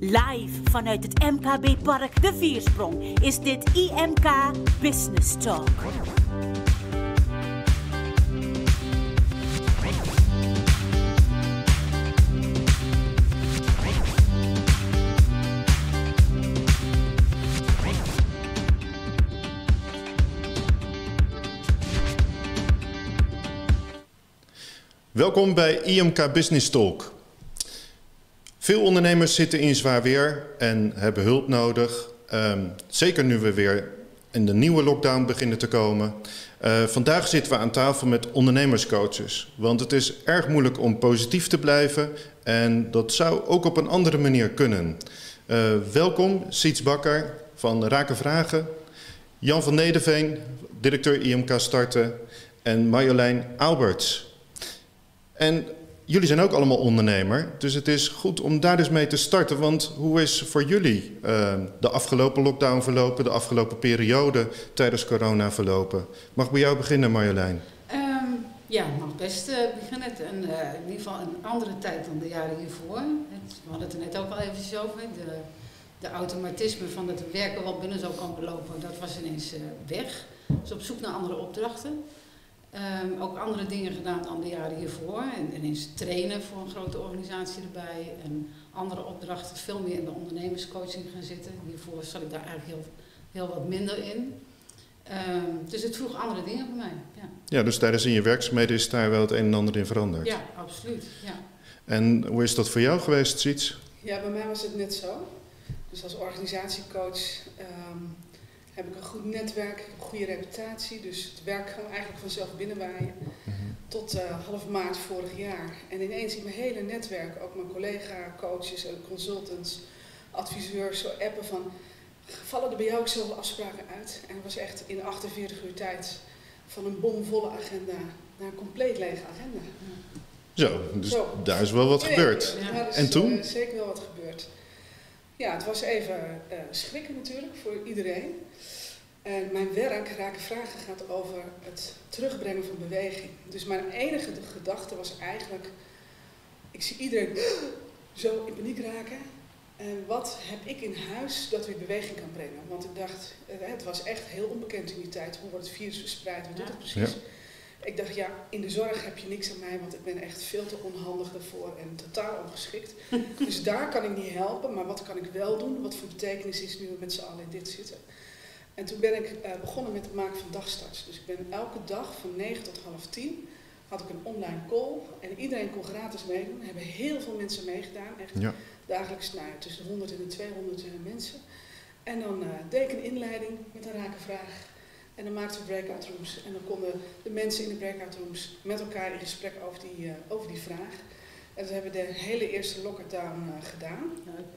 Live vanuit het MKB Park De Viersprong is dit IMK Business Talk. Welkom bij IMK Business Talk. Veel ondernemers zitten in zwaar weer en hebben hulp nodig. Ehm, zeker nu we weer in de nieuwe lockdown beginnen te komen. Uh, vandaag zitten we aan tafel met ondernemerscoaches. Want het is erg moeilijk om positief te blijven. En dat zou ook op een andere manier kunnen. Uh, welkom, Siets Bakker van Raken Vragen. Jan van Nederveen, directeur IMK Starten. En Marjolein Alberts. En jullie zijn ook allemaal ondernemer, dus het is goed om daar dus mee te starten. Want hoe is voor jullie uh, de afgelopen lockdown verlopen, de afgelopen periode tijdens corona verlopen? Mag bij jou beginnen, Marjolein? Um, ja, mag best uh, beginnen. En, uh, in ieder geval een andere tijd dan de jaren hiervoor. We hadden het er net ook al even over. De, de automatisme van het werken wat binnen zou komen lopen, dat was ineens weg. Dus op zoek naar andere opdrachten. Um, ook andere dingen gedaan dan de jaren hiervoor. En ineens trainen voor een grote organisatie erbij. En andere opdrachten, veel meer in de ondernemerscoaching gaan zitten. Hiervoor zat ik daar eigenlijk heel, heel wat minder in. Um, dus het vroeg andere dingen bij mij. Ja. ja, dus tijdens in je werkzaamheden is daar wel het een en ander in veranderd? Ja, absoluut. Ja. En hoe is dat voor jou geweest, Siets? Ja, bij mij was het net zo. Dus als organisatiecoach um, heb ik een goed netwerk, een goede reputatie. Dus het werk kwam eigenlijk vanzelf binnenwaaien. Mm Tot uh, half maart vorig jaar. En ineens in mijn hele netwerk, ook mijn collega, coaches en consultants, adviseurs, zo appen van... Vallen er bij jou ook zoveel afspraken uit? En het was echt in 48 uur tijd van een bomvolle agenda naar een compleet lege agenda. Zo, dus Zo. daar is wel wat gebeurd. Ja, en toen? Uh, zeker wel wat gebeurd. Ja, het was even uh, schrikken natuurlijk voor iedereen. En mijn werk, Raken Vragen, gaat over het terugbrengen van beweging. Dus mijn enige gedachte was eigenlijk, ik zie iedereen zo in paniek raken. En wat heb ik in huis dat weer beweging kan brengen? Want ik dacht, eh, het was echt heel onbekend in die tijd. Hoe wordt het virus verspreid? Wat doet het precies? Ja. Ik dacht, ja, in de zorg heb je niks aan mij, want ik ben echt veel te onhandig daarvoor en totaal ongeschikt. dus daar kan ik niet helpen, maar wat kan ik wel doen? Wat voor betekenis is nu we met z'n allen in dit zitten? En toen ben ik uh, begonnen met het maken van dagstarts. Dus ik ben elke dag van 9 tot half 10 had ik een online call en iedereen kon gratis meedoen. Er hebben heel veel mensen meegedaan, echt ja. dagelijks nou, tussen de 100 en de 200 mensen. En dan uh, deed ik een inleiding met een rake vraag. En dan maakten we breakout rooms. En dan konden de mensen in de breakout rooms met elkaar in gesprek over die, uh, over die vraag. En dat hebben we de hele eerste lockdown uh, gedaan.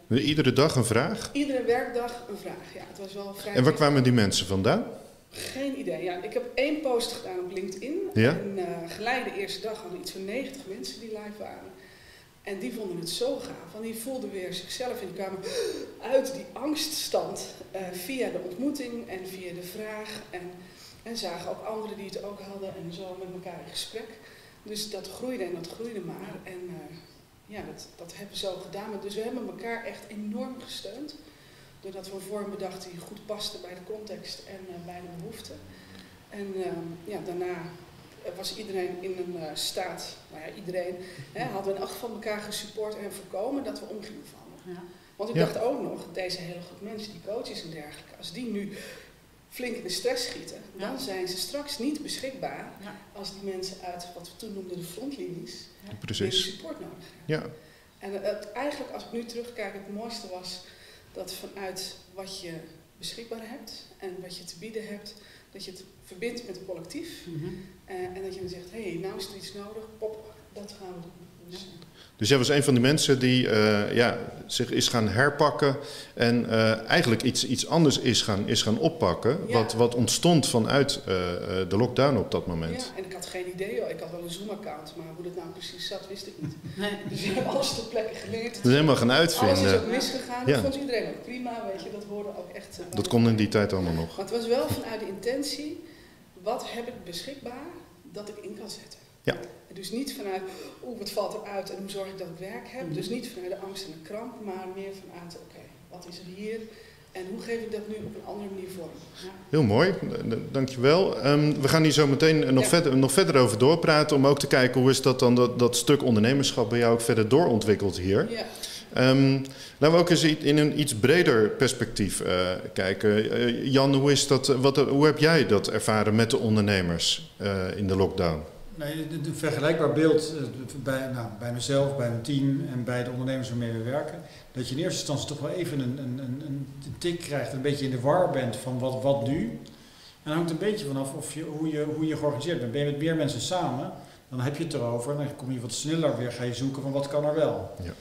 Iedere dag een vraag? Iedere werkdag een vraag, ja. Het was wel vrij en waar kwamen die mensen vandaan? Geen idee. Ja, ik heb één post gedaan op LinkedIn. Ja? En uh, gelijk de eerste dag hadden iets van 90 mensen die live waren. En die vonden het zo gaaf, want die voelden weer zichzelf in de kamer uit die angststand uh, via de ontmoeting en via de vraag. En, en zagen ook anderen die het ook hadden en zo met elkaar in gesprek. Dus dat groeide en dat groeide maar. En uh, ja, dat, dat hebben we zo gedaan. Dus we hebben elkaar echt enorm gesteund. Doordat we een vorm bedachten die goed paste bij de context en uh, bij de behoeften. En uh, ja, daarna was iedereen in een uh, staat, nou ja, iedereen, hè, hadden we in acht van elkaar gesupport en voorkomen dat we om gingen vallen. Ja. Want ik ja. dacht ook nog, deze hele groep mensen, die coaches en dergelijke, als die nu flink in de stress schieten, ja. dan zijn ze straks niet beschikbaar ja. als die mensen uit wat we toen noemden de frontlinies ja. Precies. support nodig hebben. Ja. En het, eigenlijk, als ik nu terugkijk, het mooiste was dat vanuit wat je beschikbaar hebt en wat je te bieden hebt, dat je het verbindt met een collectief. Mm -hmm. uh, en dat je dan zegt, hé, hey, nou is er iets nodig, pop, dat gaan we doen. Dus, dus jij was een van die mensen die uh, ja, zich is gaan herpakken en uh, eigenlijk iets, iets anders is gaan, is gaan oppakken. Ja. Wat, wat ontstond vanuit uh, de lockdown op dat moment. Ja, en ik had geen idee. Hoor. Ik had wel een Zoom-account, maar hoe dat nou precies zat, wist ik niet. Nee. Dus ik heb alles ter plekke geleerd. Dus helemaal gaan uitvinden. Alles is ook misgegaan. Dat ja. vond iedereen ook prima, weet je. Dat hoorde ook echt... dat kon in die tijd allemaal nog. Maar het was wel vanuit de intentie, wat heb ik beschikbaar dat ik in kan zetten. Ja. Dus niet vanuit, oeh, wat valt eruit en hoe zorg ik dat ik werk heb. Mhm. Dus niet vanuit de angst en de kramp, maar meer vanuit, oké, wat is er hier en hoe geef ik dat nu op een andere manier vorm. Ja. Heel mooi, dankjewel. Ehm we gaan hier zo meteen nog, Ja. verder, nog verder over doorpraten... om ook te kijken hoe is dat dan dat, dat stuk ondernemerschap bij jou ook verder doorontwikkeld hier. Ja. Ehm, laten we ook eens in een iets breder perspectief eh, kijken. Eh, Jan, hoe, is dat, wat, hoe heb jij dat ervaren met de ondernemers eh, in de lockdown? Nee, een- vergelijkbaar beeld eh, bij, nou, bij mezelf, bij mijn team en bij de ondernemers waarmee we werken. Dat je in eerste instantie toch wel even een, een, een, een tik krijgt, een beetje in de war bent van wat, wat nu. En dan hangt een beetje vanaf of je, hoe, je, hoe je georganiseerd bent. Ben je met meer mensen samen, dan heb je het erover. Dan kom je wat sneller weer, ga je zoeken van wat kan er wel. Ja.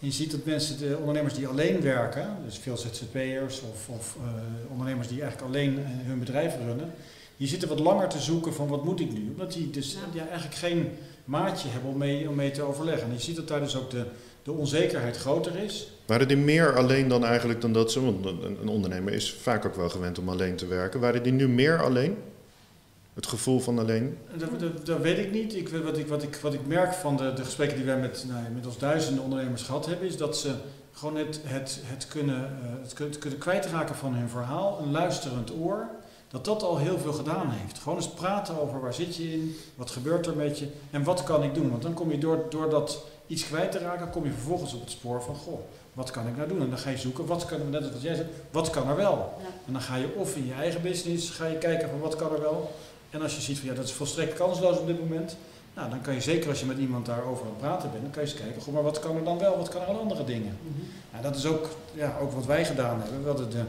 En je ziet dat mensen, de ondernemers die alleen werken, dus veel ZZP'ers of, of eh, ondernemers die eigenlijk alleen eh, hun bedrijf runnen, die zitten wat langer te zoeken van wat moet ik nu. Omdat die dus Ja. ja, eigenlijk geen maatje hebben om mee, om mee te overleggen. En je ziet dat daar dus ook de, de onzekerheid groter is. Waren die meer alleen dan eigenlijk dan dat ze... Want een ondernemer is vaak ook wel gewend om alleen te werken. Waren die nu meer alleen? Het gevoel van alleen? Dat, dat, dat weet ik niet. Ik, wat, ik, wat, ik, wat ik merk van de, de gesprekken die wij met nou, inmiddels duizenden ondernemers gehad hebben, is dat ze gewoon het, het, het, kunnen, eh, het, het kunnen kwijtraken van hun verhaal, een luisterend oor, dat dat al heel veel gedaan heeft. Gewoon eens praten over waar zit je in, wat gebeurt er met je en wat kan ik doen. Want dan kom je door, door dat iets kwijt te raken, kom je vervolgens op het spoor van, goh, wat kan ik nou doen? En dan ga je zoeken, wat kan, net als wat jij zegt, wat kan er wel? Ja. En dan ga je of in je eigen business, ga je kijken van wat kan er wel. En als je ziet van ja, dat is volstrekt kansloos op dit moment. Nou, dan kan je zeker als je met iemand daarover aan het praten bent, dan kan je eens kijken, goh, maar wat kan er dan wel, wat kan er aan andere dingen? Nou, dat is ook, ja, ook wat wij gedaan hebben. We hadden de,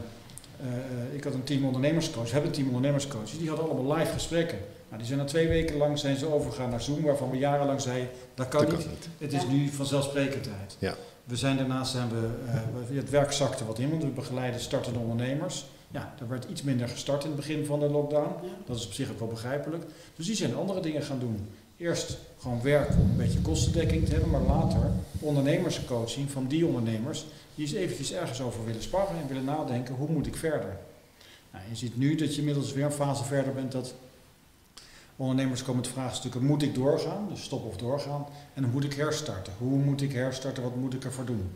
eh, eh, ik had een team ondernemerscoach, we hebben een team ondernemerscoaches, die hadden allemaal live gesprekken. Nou, die zijn na twee weken lang zijn ze overgegaan naar Zoom, waarvan we jarenlang zeiden, dat kan Dat niet. kan niet. Het is nu vanzelfsprekendheid. Ja. We zijn daarnaast zijn we, eh, we- het werk zakte wat in, want we begeleiden startende ondernemers. Ja, er werd iets minder gestart in het begin van de lockdown. Ja. Dat is op zich ook wel begrijpelijk. Dus die zijn andere dingen gaan doen. Eerst gewoon werken om een beetje kostendekking te hebben, maar later ondernemerscoaching van die ondernemers die eens eventjes ergens over willen sparren en willen nadenken, hoe moet ik verder? Nou, je ziet nu dat je inmiddels weer een fase verder bent dat ondernemers komen met vraagstukken, moet ik doorgaan, dus stop of doorgaan, en dan moet ik herstarten. Hoe moet ik herstarten, wat moet ik ervoor doen?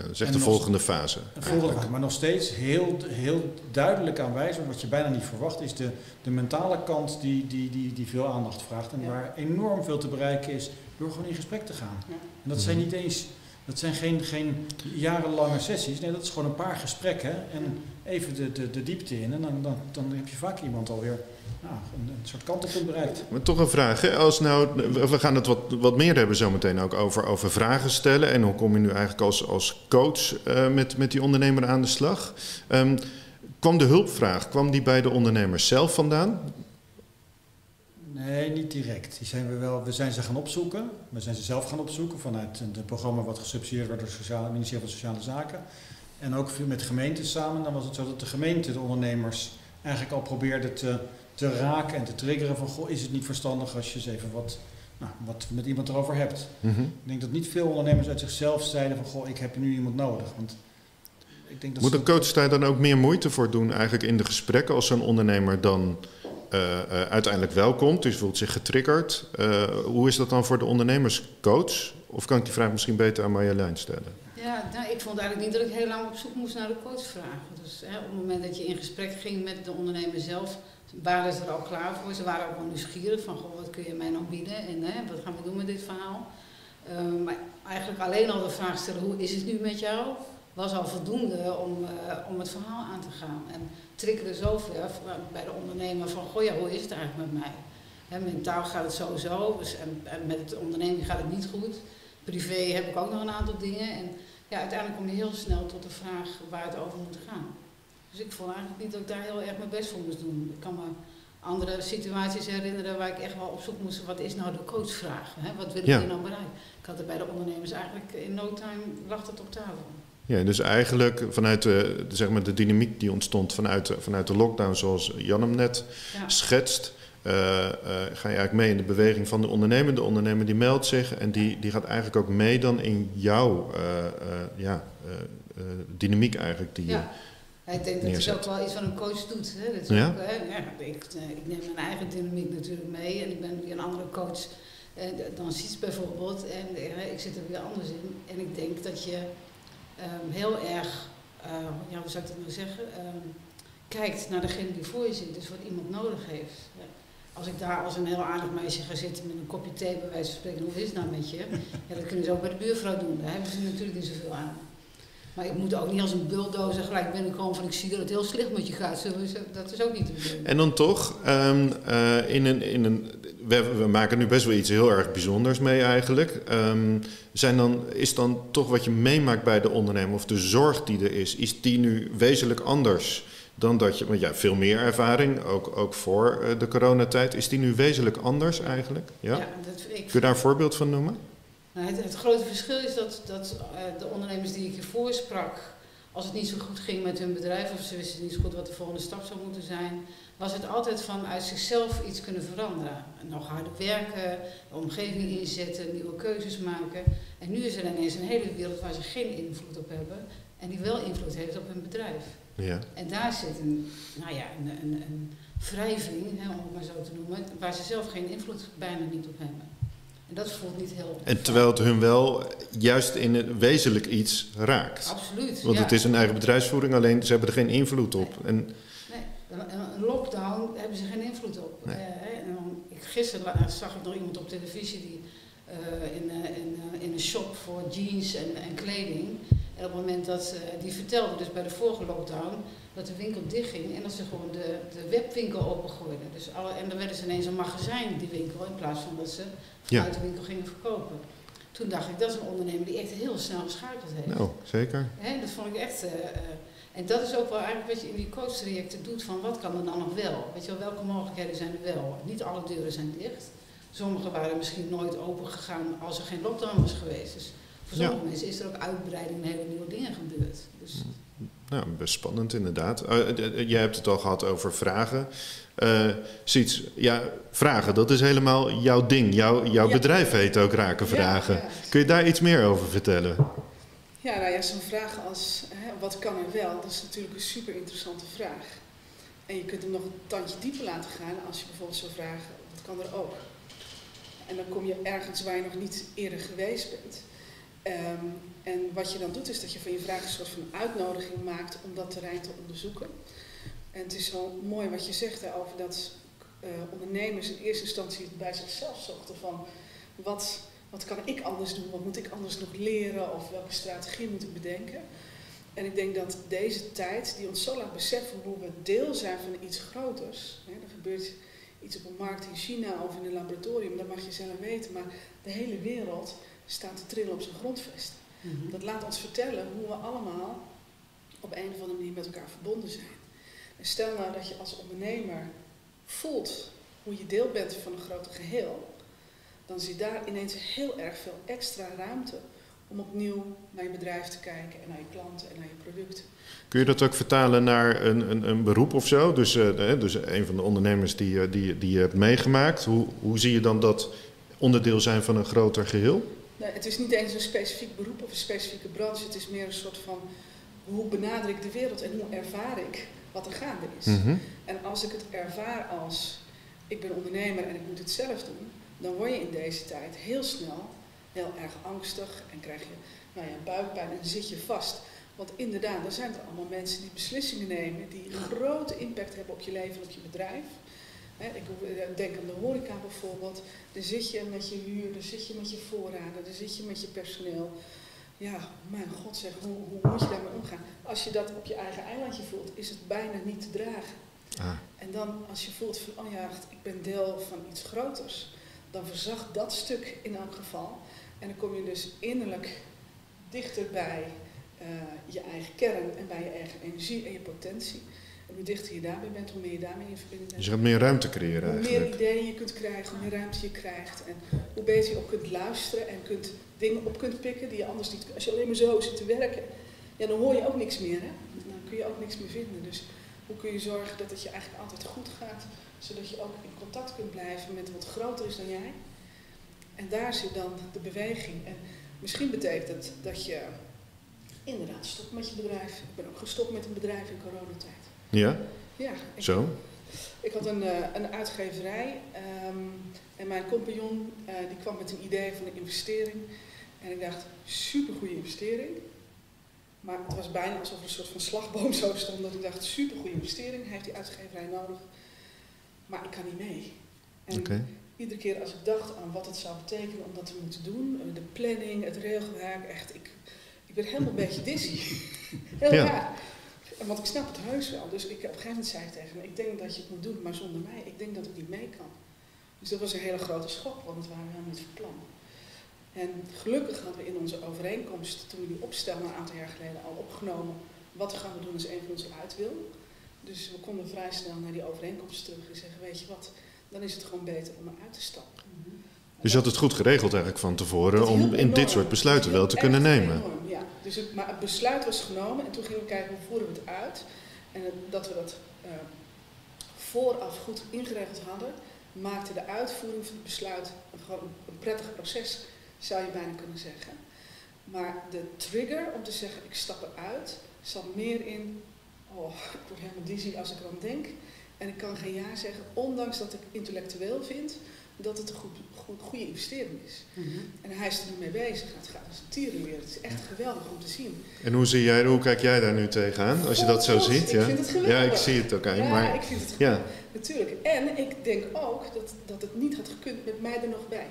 Ja, dat is echt En de nog- volgende fase. Volgende, maar nog steeds heel, heel duidelijk aanwijzend, wat je bijna niet verwacht, is de, de mentale kant die, die, die, die veel aandacht vraagt. En Ja. waar enorm veel te bereiken is door gewoon in gesprek te gaan. Ja. En dat zijn niet eens, dat zijn geen, geen jarenlange sessies. Nee, dat is gewoon een paar gesprekken en even de, de, de diepte in. En dan, dan, dan heb je vaak iemand alweer nou, een, een soort kantelpunt bereikt. Maar toch een vraag. Hè? Als nou, we gaan het wat, wat meer hebben zometeen ook over, over vragen stellen. En hoe kom je nu eigenlijk als, als coach eh, met, met die ondernemer aan de slag? Ehm, kwam de hulpvraag, kwam die bij de ondernemers zelf vandaan? Nee, niet direct. Die zijn we, wel, we zijn ze gaan opzoeken. We zijn ze zelf gaan opzoeken vanuit het programma wat gesubsidieerd werd door het ministerie van Sociale Zaken. En ook veel met gemeentes samen. Dan was het zo dat de gemeente de ondernemers eigenlijk al probeerde te, te raken en te triggeren van... Goh, is het niet verstandig als je eens even wat, nou, wat met iemand erover hebt. Mhm. Ik denk dat niet veel ondernemers uit zichzelf zeiden van... Goh, ik heb nu iemand nodig. Want ik denk dat Moet een coach daar dan ook meer moeite voor doen eigenlijk in de gesprekken als zo'n ondernemer dan eh, eh, uiteindelijk welkomt, dus voelt zich getriggerd. Eh, hoe is dat dan voor de ondernemerscoach? Of kan ik die vraag misschien beter aan Marjolein stellen? Ja, nou, ik vond eigenlijk niet dat ik heel lang op zoek moest naar de coachvragen. Dus hè, op het moment dat je in gesprek ging met de ondernemer zelf, waren ze er al klaar voor. Ze waren ook wel nieuwsgierig van, goh, wat kun je mij nou bieden en hè, wat gaan we doen met dit verhaal. Ehm, maar eigenlijk alleen al de vraag stellen, hoe is het nu met jou, was al voldoende om, eh, om het verhaal aan te gaan. En triggerde zover bij de ondernemer van, goh ja, hoe is het eigenlijk met mij? Hè, mentaal gaat het sowieso, dus, en, en met de onderneming gaat het niet goed. Privé heb ik ook nog een aantal dingen. En ja, uiteindelijk kom je heel snel tot de vraag waar het over moet gaan. Dus ik vond eigenlijk niet dat ik daar heel erg mijn best voor moest doen. Ik kan me andere situaties herinneren waar ik echt wel op zoek moest. Wat is nou de coachvraag? Hè? Wat wil ik Ja. hier nou bereiken? Ik had het bij de ondernemers eigenlijk in no time lag het op tafel. Ja, dus eigenlijk vanuit de, zeg maar de dynamiek die ontstond vanuit, de- vanuit de lockdown, zoals Jan hem net Ja. schetst, eh, eh, ga je eigenlijk mee in de beweging van de ondernemer. De ondernemer die meldt zich en die, die gaat eigenlijk ook mee dan in jouw eh, ja, dynamiek eigenlijk. Die, je- Ik denk dat het ook wel iets van een coach doet. Hè? Dat is Ja? ook, hè, ja, ik, eh, ik neem mijn eigen dynamiek natuurlijk mee. En ik ben weer een andere coach En eh, dan ziet ze bijvoorbeeld, en eh, ik zit er weer anders in, en ik denk dat je ehm, heel erg, ja, hoe zou ik dat nou zeggen, ehm, kijkt naar degene die voor je zit, dus wat iemand nodig heeft. Ja. Als ik daar als een heel aardig meisje ga zitten met een kopje thee, bij wijze van spreken, hoe is het nou met je? Ja, dat kunnen ze ook bij de buurvrouw doen, daar hebben ze natuurlijk niet zoveel aan. Maar ik moet ook niet als een bulldozer gelijk binnenkomen van ik zie dat het heel slecht met je gaat. Dat is ook niet de bedoeling. En dan toch, ehm, eh, in een, in een, we, we maken nu best wel iets heel erg bijzonders mee eigenlijk. Ehm, zijn dan, is dan toch wat je meemaakt bij de ondernemer of de zorg die er is, is die nu wezenlijk anders dan dat je, want ja, veel meer ervaring, ook, ook voor eh, de coronatijd, is die nu wezenlijk anders eigenlijk? Ja? dat, ik, Kun je daar een voorbeeld van noemen? Nou, het, het grote verschil is dat, dat eh, de ondernemers die ik hiervoor sprak, als het niet zo goed ging met hun bedrijf of ze wisten niet zo goed wat de volgende stap zou moeten zijn, was het altijd vanuit zichzelf iets kunnen veranderen. Nog harder werken, de omgeving inzetten, nieuwe keuzes maken. En nu is er ineens een hele wereld waar ze geen invloed op hebben en die wel invloed heeft op hun bedrijf. Ja. En daar zit een, nou ja, een, een, een wrijving, hè, om het maar zo te noemen, waar ze zelf geen invloed bijna niet op hebben. En dat voelt niet heel... En terwijl het hun wel juist in het wezenlijk iets raakt. Absoluut, Want ja. het is een eigen bedrijfsvoering, alleen ze hebben er geen invloed op. En, Nee, een, een lockdown hebben ze geen invloed op. Nee. Eh, en dan, ik, gisteren zag ik nog iemand op televisie die eh, in, eh, in, in een shop voor jeans en, en kleding. En op het moment dat eh, die vertelde, dus bij de vorige lockdown, dat de winkel dichtging en dat ze gewoon de, de webwinkel opengooiden. Dus alle, en dan werden ze ineens een magazijn, die winkel, in plaats van dat ze vanuit de winkel gingen verkopen. Toen dacht ik, dat is een ondernemer die echt heel snel geschakeld heeft. nou, zeker. Hè, dat vond ik echt. eh, eh, en dat is ook wel eigenlijk wat je in die coachtrajecten doet: van wat kan er dan nog wel? Weet je wel, welke mogelijkheden zijn er wel? Niet alle deuren zijn dicht. Sommige waren misschien nooit open gegaan als er geen lockdown was geweest. Dus voor Ja. sommige mensen is er ook uitbreiding en hele nieuwe dingen gebeurd. Dus Nou, best spannend inderdaad. Eh, jij hebt het al gehad over vragen. Siets, ja, vragen, dat is helemaal jouw ding. Jouw, jouw Ja. bedrijf heet ook Raken Vragen. Ja. Kun je daar iets meer over vertellen? Ja, nou ja, zo'n vraag als hè, wat kan er wel, dat is natuurlijk een super interessante vraag. En je kunt hem nog een tandje dieper laten gaan als je bijvoorbeeld zou vragen, wat kan er ook? En dan kom je ergens waar je nog niet eerder geweest bent. Ehm, en wat je dan doet, is dat je van je vraag een soort van uitnodiging maakt om dat terrein te onderzoeken. En het is wel mooi wat je zegt over dat eh, ondernemers in eerste instantie bij zichzelf zochten van wat, wat kan ik anders doen, wat moet ik anders nog leren of welke strategie moet ik bedenken. En ik denk dat deze tijd, die ons zo laat beseffen hoe we deel zijn van iets groters. Hè, er gebeurt iets op een markt in China of in een laboratorium, dat mag je zelf weten, maar de hele wereld staat te trillen op zijn grondvesten. Dat laat ons vertellen hoe we allemaal op een of andere manier met elkaar verbonden zijn. En stel nou dat je als ondernemer voelt hoe je deel bent van een groter geheel, dan zit daar ineens heel erg veel extra ruimte om opnieuw naar je bedrijf te kijken en naar je klanten en naar je producten. Kun je dat ook vertalen naar een, een, een beroep of zo? Dus, eh, dus een van de ondernemers die, eh, die, die je hebt meegemaakt. Hoe, hoe zie je dan dat onderdeel zijn van een groter geheel? Nee, het is niet eens een specifiek beroep of een specifieke branche, het is meer een soort van hoe benader ik de wereld en hoe ervaar ik wat er gaande is. Mhm. En als ik het ervaar als ik ben ondernemer en ik moet het zelf doen, dan word je in deze tijd heel snel heel erg angstig en krijg je nou ja, buikpijn en zit je vast. Want inderdaad, er zijn er allemaal mensen die beslissingen nemen die een grote impact hebben op je leven en op je bedrijf. Ik denk aan de horeca bijvoorbeeld. Daar zit je met je huur, daar zit je met je voorraden, daar zit je met je personeel. Ja, mijn god zeg, hoe, hoe moet je daarmee omgaan? Als je dat op je eigen eilandje voelt, is het bijna niet te dragen. Ah, En dan als je voelt van, oh ja, ik ben deel van iets groters, dan verzacht dat stuk in elk geval. En dan kom je dus innerlijk dichter bij eh, je eigen kern en bij je eigen energie en je potentie. En hoe dichter je daarbij bent, hoe meer je daarmee in verbinding bent. dus je gaat meer ruimte creëren Hoe meer eigenlijk. ideeën je kunt krijgen, hoe meer ruimte je krijgt. En hoe beter je ook kunt luisteren en kunt, dingen op kunt pikken die je anders niet... Als je alleen maar zo zit te werken, ja, dan hoor je ook niks meer. Hè? Dan kun je ook niks meer vinden. Dus hoe kun je zorgen dat het je eigenlijk altijd goed gaat, zodat je ook in contact kunt blijven met wat groter is dan jij. En daar zit dan de beweging. En misschien betekent het dat je inderdaad stopt met je bedrijf. Ik ben ook gestopt met een bedrijf in coronatijd. Ja, Ja, ik, zo. Ik had een, uh, een uitgeverij um, en mijn compagnon uh, die kwam met een idee van een investering. En ik dacht, super goede investering. Maar het was bijna alsof er een soort van slagboom zo stond. Dat ik dacht, super goede investering, heeft die uitgeverij nodig. Maar ik kan niet mee. En okay. iedere keer als ik dacht aan wat het zou betekenen om dat te moeten doen, de planning, het regelwerk, echt, ik, ik werd helemaal een beetje dizzy. Heel ja. raar. Want ik snap het heus wel. Dus ik, op een gegeven moment zei ik tegen hem, ik denk dat je het moet doen, maar zonder mij. Ik denk dat ik niet mee kan. Dus dat was een hele grote schok, want het waren we helemaal niet van plan. En gelukkig hadden we in onze overeenkomst, toen we die opstelden een aantal jaar geleden al opgenomen, wat gaan we doen als een van ons eruit wil. Dus we konden vrij snel naar die overeenkomst terug en zeggen, weet je wat, dan is het gewoon beter om eruit te stappen. Dus je had het goed geregeld eigenlijk van tevoren om in dit soort besluiten wel te kunnen nemen. Enorm. Dus het, maar het besluit was genomen en toen gingen we kijken hoe voeren we het uit. En dat we dat uh, vooraf goed ingeregeld hadden, maakte de uitvoering van het besluit gewoon een prettig proces, zou je bijna kunnen zeggen. Maar de trigger om te zeggen ik stap eruit, zat meer in, oh, ik word helemaal dizzy als ik eran denk. En ik kan geen ja zeggen, ondanks dat ik intellectueel vind dat het een goed, goed, goede investering is. Mm -hmm. En hij is er nu mee bezig. Het gaat als een. Het is echt geweldig om te zien. En hoe, zie jij, hoe kijk jij daar nu tegenaan, als je dat zo ziet? Ja? Ik vind het geweldig. Ja, ik zie het ook aan ja, maar, ik vind het geweldig. Ja. Natuurlijk. En ik denk ook dat, dat het niet had gekund met mij er nog bij.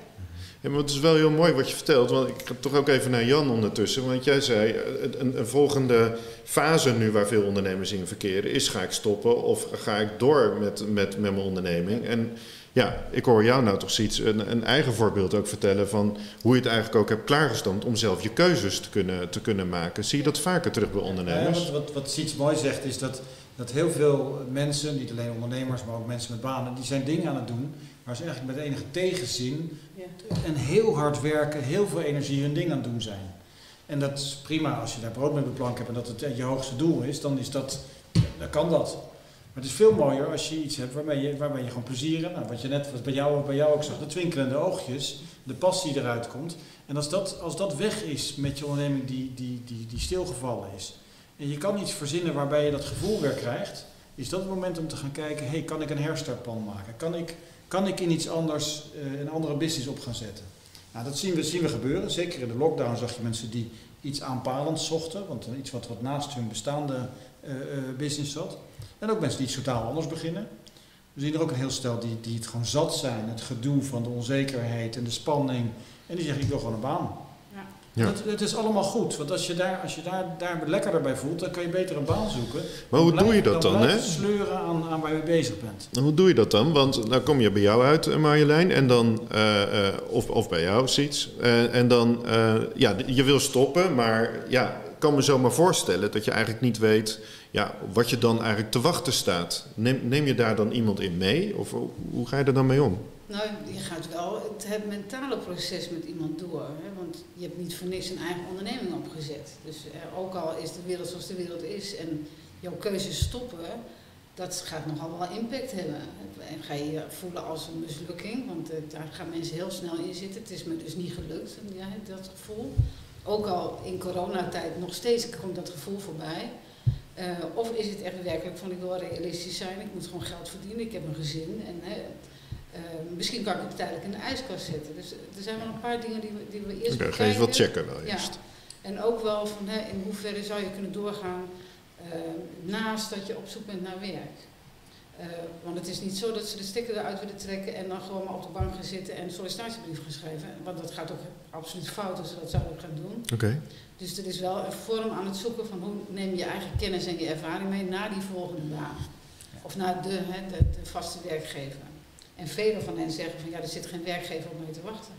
Ja, maar het is wel heel mooi wat je vertelt, want ik ga toch ook even naar Jan ondertussen. Want jij zei, een, een, volgende fase nu waar veel ondernemers in verkeren is, ga ik stoppen of ga ik door met, met, met mijn onderneming? En ja, ik hoor jou nou toch iets, een, een, eigen voorbeeld ook vertellen van hoe je het eigenlijk ook hebt klaargestampt om zelf je keuzes te kunnen, te kunnen maken. Zie je dat vaker terug bij ondernemers? Ja, wat, wat, wat Siets mooi zegt is dat, dat heel veel mensen, niet alleen ondernemers, maar ook mensen met banen, die zijn dingen aan het doen waar ze eigenlijk met enige tegenzin ja. en heel hard werken, heel veel energie hun ding aan het doen zijn. En dat is prima als je daar brood mee beplank hebt en dat het je hoogste doel is, dan is dat, dan kan dat. Maar het is veel mooier als je iets hebt waarmee je, waarbij je gewoon plezier hebt. Nou, wat je net wat bij jou, bij jou ook zag, de twinkelende oogjes, de passie die eruit komt. En als dat, als dat weg is met je onderneming die, die, die, die stilgevallen is, en je kan iets verzinnen waarbij je dat gevoel weer krijgt, is dat het moment om te gaan kijken, hey, kan ik een herstartplan maken? Kan ik, kan ik in iets anders, uh, een andere business op gaan zetten? Nou, dat zien we, zien we gebeuren. Zeker in de lockdown zag je mensen die iets aanpalends zochten, want iets wat, wat naast hun bestaande uh, business zat. En ook mensen die iets totaal anders beginnen. We zien er ook een heel stel die, die het gewoon zat zijn, het gedoe van de onzekerheid en de spanning. En die zeggen, ik wil gewoon een baan. Ja. Het, het, is allemaal goed, want als je, daar, als je daar, daar lekkerder bij voelt, dan kan je beter een baan zoeken. Maar hoe doe je dat dan? dan hè? sleuren aan, aan waar je bezig bent. En hoe doe je dat dan? Want dan kom je bij jou uit, eh, Marjolein, en dan, uh, uh, of, of bij jou, Siets. Uh, en dan, ja, je wil stoppen, maar ja, ik kan me zo maar voorstellen dat je eigenlijk niet weet ja, wat je dan eigenlijk te wachten staat. Neem, neem je daar dan iemand in mee? Of hoe ga je er dan mee om? Nou, je gaat wel het, het mentale proces met iemand door. Hè? Want je hebt niet voor niks een eigen onderneming opgezet. Dus eh, ook al is de wereld zoals de wereld is en jouw keuze stoppen, dat gaat nogal wel impact hebben. En ga je je voelen als een mislukking, want uh, daar gaan mensen heel snel in zitten. Het is me dus niet gelukt, ja, dat gevoel. Ook al in coronatijd nog steeds komt dat gevoel voorbij. Uh, of is het echt werkelijk van ik wil realistisch zijn, ik moet gewoon geld verdienen, ik heb een gezin en uh, misschien kan ik het tijdelijk in de ijskast zetten. Dus er zijn wel een paar dingen die we, die we eerst okay, Ga je wat checken wel eerst. Ja. En ook wel van hè, in hoeverre zou je kunnen doorgaan uh, naast dat je op zoek bent naar werk. Uh, want het is niet zo dat ze de sticker eruit willen trekken en dan gewoon maar op de bank gaan zitten en een sollicitatiebrief gaan schrijven. Want dat gaat ook absoluut fout als ze dat zouden gaan doen. Okay. Dus er is wel een vorm aan het zoeken van hoe neem je je eigen kennis en je ervaring mee naar die volgende baan. Of naar de, de, de vaste werkgever. En velen van hen zeggen van ja, er zit geen werkgever op mee te wachten.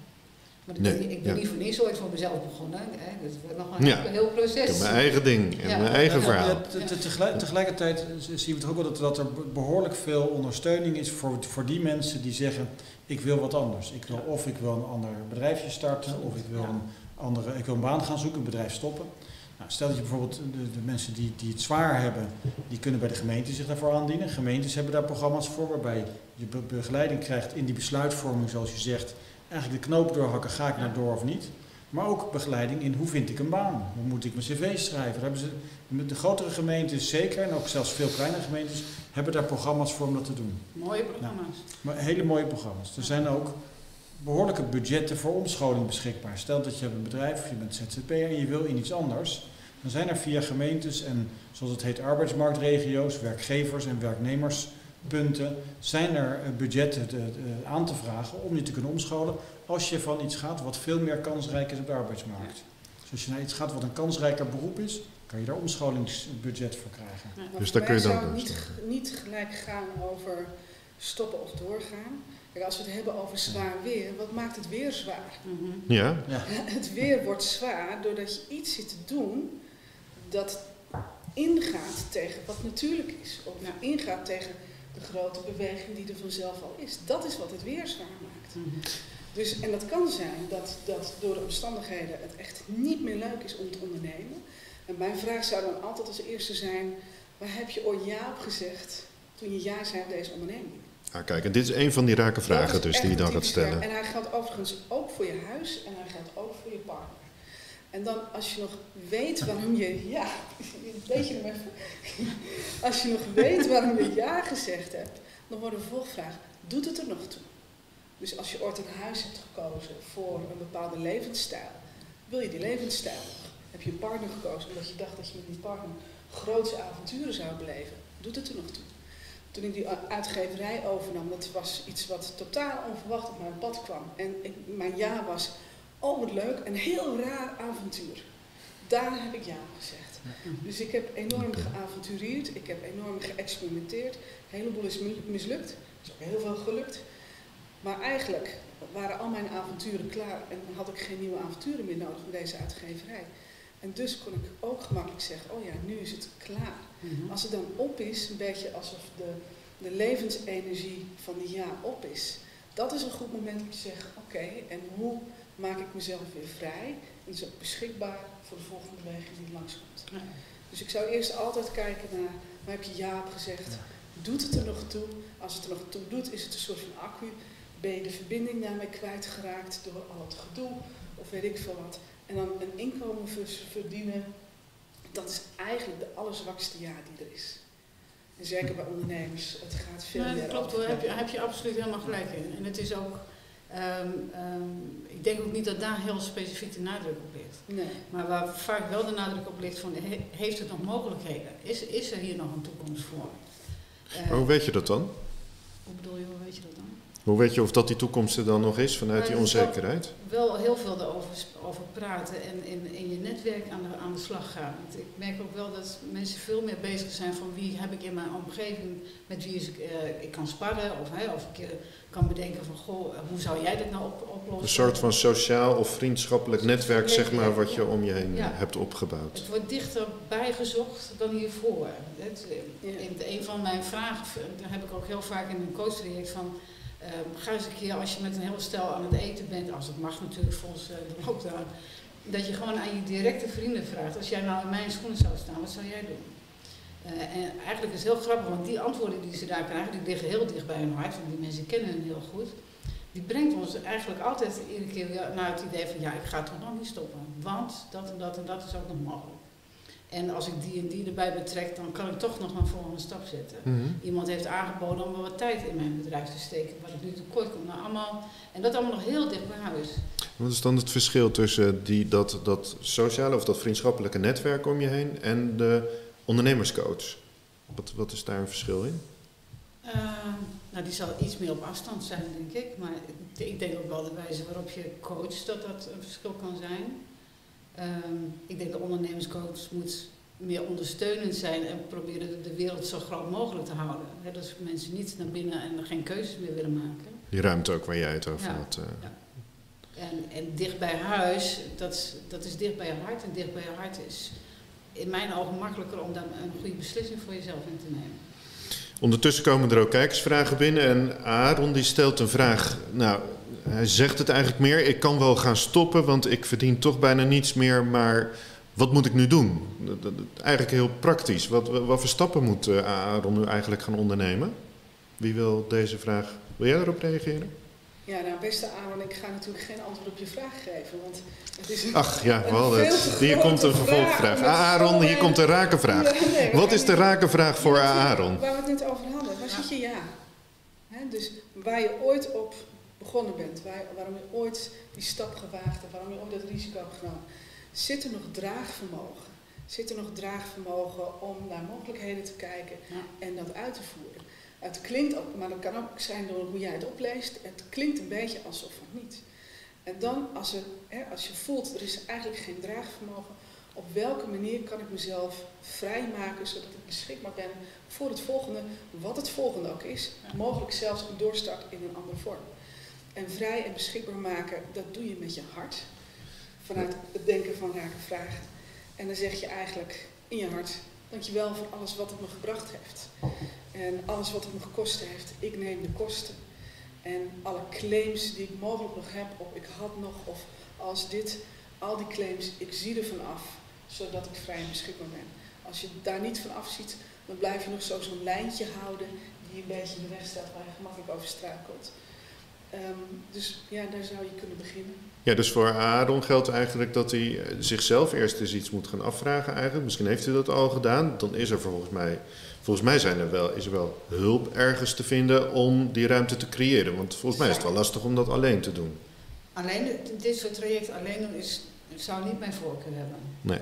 Maar nee, ben, ik ben ja. niet voor niets ooit voor mezelf begonnen. Hè. Dat is nog een ja. heel proces. mijn eigen ding en ja. mijn eigen verhaal. Tegelijk, tegelijkertijd zien we toch ook wel dat, dat er behoorlijk veel ondersteuning is voor, voor die mensen die zeggen ik wil wat anders. Ik wil, of ik wil een ander bedrijfje starten, of ik wil, een, andere, ik wil een baan gaan zoeken, een bedrijf stoppen. Nou, stel dat je bijvoorbeeld de, de, mensen die, die het zwaar hebben, die kunnen bij de gemeente zich daarvoor aandienen. Gemeentes hebben daar programma's voor waarbij je begeleiding krijgt in die besluitvorming, zoals je zegt. Eigenlijk de knoop doorhakken, ga ik naar door of niet. Maar ook begeleiding in hoe vind ik een baan? Hoe moet ik mijn cv schrijven? Daar hebben ze, de grotere gemeentes zeker, en ook zelfs veel kleinere gemeentes, hebben daar programma's voor om dat te doen. Mooie programma's. Maar hele mooie programma's. Er zijn ook behoorlijke budgetten voor omscholing beschikbaar. Stel dat je hebt een bedrijf, je bent ZZP'er en je wil in iets anders. Dan zijn er via gemeentes en zoals het heet arbeidsmarktregio's, werkgevers en werknemerspunten, zijn er eh, budgetten te, uh, aan te vragen om je te kunnen omscholen als je van iets gaat wat veel meer kansrijk is op de arbeidsmarkt. Dus als je naar iets gaat wat een kansrijker beroep is, kan je daar omscholingsbudget voor krijgen. Ja. Dus daar kun je dan niet, niet gelijk gaan over stoppen of doorgaan. Kijk, als we het hebben over zwaar weer, wat maakt het weer zwaar? Mhm. Ja, Ja. Het weer wordt zwaar doordat je iets zit te doen dat ingaat tegen wat natuurlijk is. Of Ja. ingaat tegen de grote beweging die er vanzelf al is. Dat is wat het weer zwaar maakt. Mhm. Dus, en dat kan zijn dat, dat door de omstandigheden het echt niet meer leuk is om te ondernemen. En mijn vraag zou dan altijd als eerste zijn, waar heb je ooit ja op gezegd toen je ja zei op deze onderneming? ah, kijk, en dit is een van die rake vragen dus die je dan gaat stellen. vraag. En hij geldt overigens ook voor je huis en hij geldt ook voor je partner. En dan als je nog weet waarom je ja, weet je hem even. Als je nog weet waarom je ja gezegd hebt, dan wordt de vervolgvraag, doet het er nog toe? Dus als je ooit een huis hebt gekozen voor een bepaalde levensstijl, wil je die levensstijl nog? Heb je een partner gekozen omdat je dacht dat je met die partner grootse avonturen zou beleven? Doet het er nog toe? Toen ik die uitgeverij overnam, dat was iets wat totaal onverwacht op mijn pad kwam. En mijn ja was, oh wat leuk, een heel raar avontuur. Daar heb ik ja op gezegd. Dus ik heb enorm geavontureerd, ik heb enorm geëxperimenteerd. Een heleboel is mi- mislukt, er is ook heel veel gelukt. Maar eigenlijk waren al mijn avonturen klaar en had ik geen nieuwe avonturen meer nodig in deze uitgeverij. En dus kon ik ook gemakkelijk zeggen, oh ja, nu is het klaar. Mhm. Als het dan op is, een beetje alsof de, de levensenergie van die ja op is, dat is een goed moment om te zeggen, oké, en hoe maak ik mezelf weer vrij en is ook beschikbaar voor de volgende beweging die langskomt. Ja. Dus ik zou eerst altijd kijken naar, waar heb je ja op gezegd? Doet het er nog toe? Als het er nog toe doet, is het een soort van accu. Ben je de verbinding daarmee kwijtgeraakt door al het gedoe of weet ik veel wat. En dan een inkomen verdienen, dat is eigenlijk de allerzwakste ja die er is. En zeker bij ondernemers, het gaat veel Ja, meer dat klopt hoor, heb je, heb je absoluut helemaal gelijk in. En het is ook, ehm, ehm, ik denk ook niet dat daar heel specifiek de nadruk op ligt. Nee. Maar waar vaak wel de nadruk op ligt van, he- heeft het nog mogelijkheden? Is, is er hier nog een toekomst voor? Eh, Maar hoe weet je dat dan? hoe bedoel je, hoe weet je dat dan? Hoe weet je of dat die toekomst er dan nog is vanuit die Nou, onzekerheid? Wel heel veel erover over praten en in, in je netwerk aan de, aan de slag gaan. Want ik merk ook wel dat mensen veel meer bezig zijn van wie heb ik in mijn omgeving, met wie is ik, eh, ik kan sparren. Of, hè, of ik eh, kan bedenken van, goh, hoe zou jij dit nou op, oplossen? Een soort van sociaal of vriendschappelijk netwerk, zeg maar, wat je om je heen Ja. hebt opgebouwd. Het wordt dichterbij gezocht dan hiervoor. Het, eh, in een van mijn vragen, daar heb ik ook heel vaak in een coachtraject van... eh, ga eens een keer als je met een hele stel aan het eten bent, als het mag natuurlijk volgens de lockdown... dat je gewoon aan je directe vrienden vraagt, als jij nou in mijn schoenen zou staan, wat zou jij doen? Eh, en eigenlijk is het heel grappig, want die antwoorden die ze daar krijgen, die liggen heel dicht bij hun hart, want die mensen kennen hen heel goed. Die brengt ons eigenlijk altijd iedere keer naar het idee van ja, ik ga toch nog niet stoppen. Want dat en dat en dat is ook nog mogelijk. En als ik die en die erbij betrek, dan kan ik toch nog een volgende stap zetten. Mhm. Iemand heeft aangeboden om er wat tijd in mijn bedrijf te steken, wat ik nu tekort kom. Nou, allemaal, en dat allemaal nog heel dicht bij huis. Wat is dan het verschil tussen die, dat, dat sociale of dat vriendschappelijke netwerk om je heen en de ondernemerscoach? Wat, wat is daar een verschil in? Eh, nou, die zal iets meer op afstand zijn, denk ik. Maar ik denk ook wel de wijze waarop je coacht, dat dat een verschil kan zijn. Ehm, ik denk de ondernemerscoach moet meer ondersteunend zijn en proberen de- wereld zo groot mogelijk te houden. Dat mensen niet naar binnen en geen keuzes meer willen maken. Die ruimte ook waar jij het over Ja. had. eh. En, en dicht bij huis, dat, is- dat is dicht bij je hart. En dicht bij je hart is in mijn ogen makkelijker om daar een goede beslissing voor jezelf in te nemen. Ondertussen komen er ook kijkersvragen binnen en Aaron die stelt een vraag. Nou, hij zegt het eigenlijk meer, ik kan wel gaan stoppen, want ik verdien toch bijna niets meer, maar wat moet ik nu doen? Eigenlijk heel praktisch. Wat, wat voor stappen moet eh, Aaron nu eigenlijk gaan ondernemen? Wie wil deze vraag, wil jij erop reageren? Ja, nou beste Aaron, ik ga natuurlijk geen antwoord op je vraag geven, want het is een, Ach ja, wel het. Hier komt een vervolgvraag. vraag met Aaron, hier komt een rakenvraag. Nee, nee, we Wat is de niet- rakenvraag voor Aaron? Waar we het net over hadden, waar zit je ja? Dus waar je ooit op begonnen bent, waar, waarom je ooit die stap gewaagd hebt, waarom je ooit dat risico hebt genomen. Zit er nog draagvermogen? Zit er nog draagvermogen om naar mogelijkheden te kijken Ja. en dat uit te voeren? Het klinkt ook, maar dat kan ook zijn door hoe jij het opleest, het klinkt een beetje alsof het niet. En dan, als, er, hè, als je voelt, er is eigenlijk geen draagvermogen, op welke manier kan ik mezelf vrijmaken zodat ik beschikbaar ben voor het volgende, wat het volgende ook is, mogelijk zelfs een doorstart in een andere vorm. En vrij en beschikbaar maken, dat doe je met je hart, vanuit het denken van raken vragen. En dan zeg je eigenlijk in je hart, dankjewel voor alles wat het me gebracht heeft. En alles wat het me gekost heeft, ik neem de kosten. En alle claims die ik mogelijk nog heb, of ik had nog, of als dit, al die claims, ik zie er van af, zodat ik vrij en beschikbaar ben. Als je daar niet van afziet, dan blijf je nog zo zo'n lijntje houden die een beetje in de weg staat waar je gemakkelijk over struikelt. Ehm, dus ja, daar zou je kunnen beginnen. Ja, dus voor Aaron geldt eigenlijk dat hij eh, zichzelf eerst eens iets moet gaan afvragen eigenlijk. Misschien heeft hij dat al gedaan. Dan is er volgens mij, volgens mij zijn er wel, is er wel hulp ergens te vinden om die ruimte te creëren. Want volgens mij is het wel lastig om dat alleen te doen. Alleen dit- soort trajecten alleen doen is, zou niet mijn voorkeur hebben. Nee.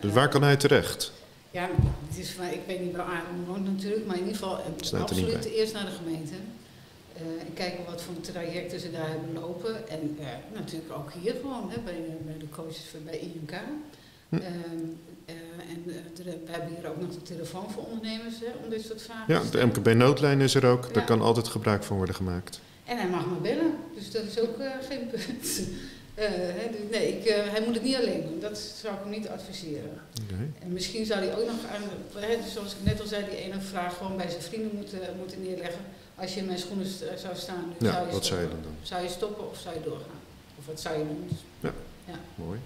Dus waar kan hij terecht? Ja, het is, ik weet niet waar Aaron woont natuurlijk, maar in ieder geval eh, absoluut eerst naar de gemeente. Eh, en kijken wat voor trajecten ze daar hebben lopen. En eh, natuurlijk ook hier gewoon, hè, bij, bij de coaches van- bij IMK. Hm. Ehm, eh, en we hebben hier ook nog de telefoon voor ondernemers hè, om dit soort vragen Ja, de. MKB-noodlijn is er ook. Daar kan altijd gebruik van worden gemaakt. En hij mag me bellen, dus dat is ook geen punt. Dus nee, ik, hij moet het niet alleen doen, dat zou ik hem niet adviseren. En misschien zou hij ook nog aan, zoals ik net al zei, die ene vraag gewoon bij zijn vrienden moeten, moeten neerleggen. Als je in mijn schoenen eh, zou staan, nu Ja, zou je wat zou je stoppen. dan doen? Zou je stoppen of zou je doorgaan? Of wat zou je doen? Mooi.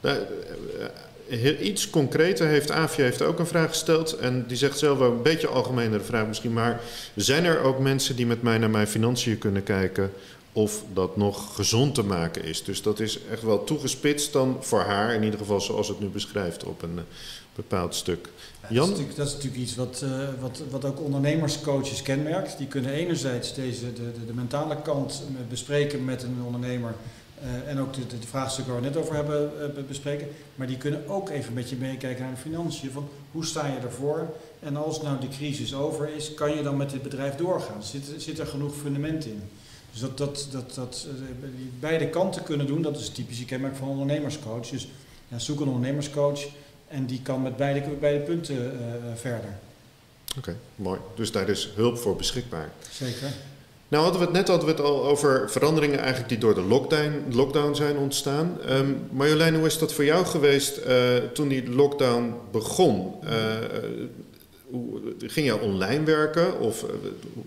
Nou, eh, eh, heel- iets concreter heeft Avia heeft ook een vraag gesteld. En die zegt zelf wel een beetje algemenere vraag misschien. Maar zijn er ook mensen die met mij naar mijn financiën kunnen kijken of dat nog gezond te maken is? Dus dat is echt wel toegespitst dan voor haar, in ieder geval zoals het nu beschrijft op een eh, bepaald stuk. Ja, Jan? Dat, is natuurlijk, dat is natuurlijk iets wat, eh, wat, wat ook ondernemerscoaches kenmerkt. Die kunnen enerzijds deze, de, de, de mentale kant eh, bespreken met een ondernemer. en ook de, de, de vraagstukken waar we net over hebben be- bespreken. Maar die kunnen ook even met je meekijken naar de financiën. Van hoe sta je ervoor? En als nou die crisis over is, kan je dan met dit bedrijf doorgaan? Zit, zit er genoeg fundament in? Dus dat, dat, dat, dat eh, die beide kanten kunnen doen, dat is het typische kenmerk van een ondernemerscoach. Dus ja, zoek een ondernemerscoach en die kan met beide, beide punten eh, verder. Oké, mooi. Dus daar is hulp voor beschikbaar. Zeker. Nou hadden we het net hadden we het al over veranderingen eigenlijk die door de lockdown, lockdown zijn ontstaan. Ehm Marjolein, hoe is dat voor jou geweest eh, toen die lockdown begon? Eh, eh, hoe, ging jij online werken of eh,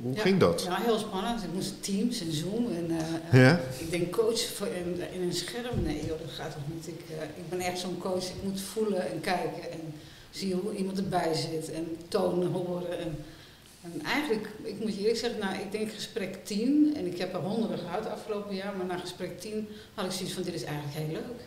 hoe Ja. ging dat? Ja, heel spannend. Ik moest Teams en Zoom en eh, Ja? ik denk coach voor in, in een scherm. Nee joh, dat gaat toch niet. Ik, eh, ik ben echt zo'n coach. Ik moet voelen en kijken en zien hoe iemand erbij zit en tonen, horen. En, en eigenlijk, ik moet je eerlijk zeggen, nou, ik denk gesprek 10, en ik heb er honderden gehad afgelopen jaar, maar na gesprek 10 had ik zoiets van, dit is eigenlijk heel leuk.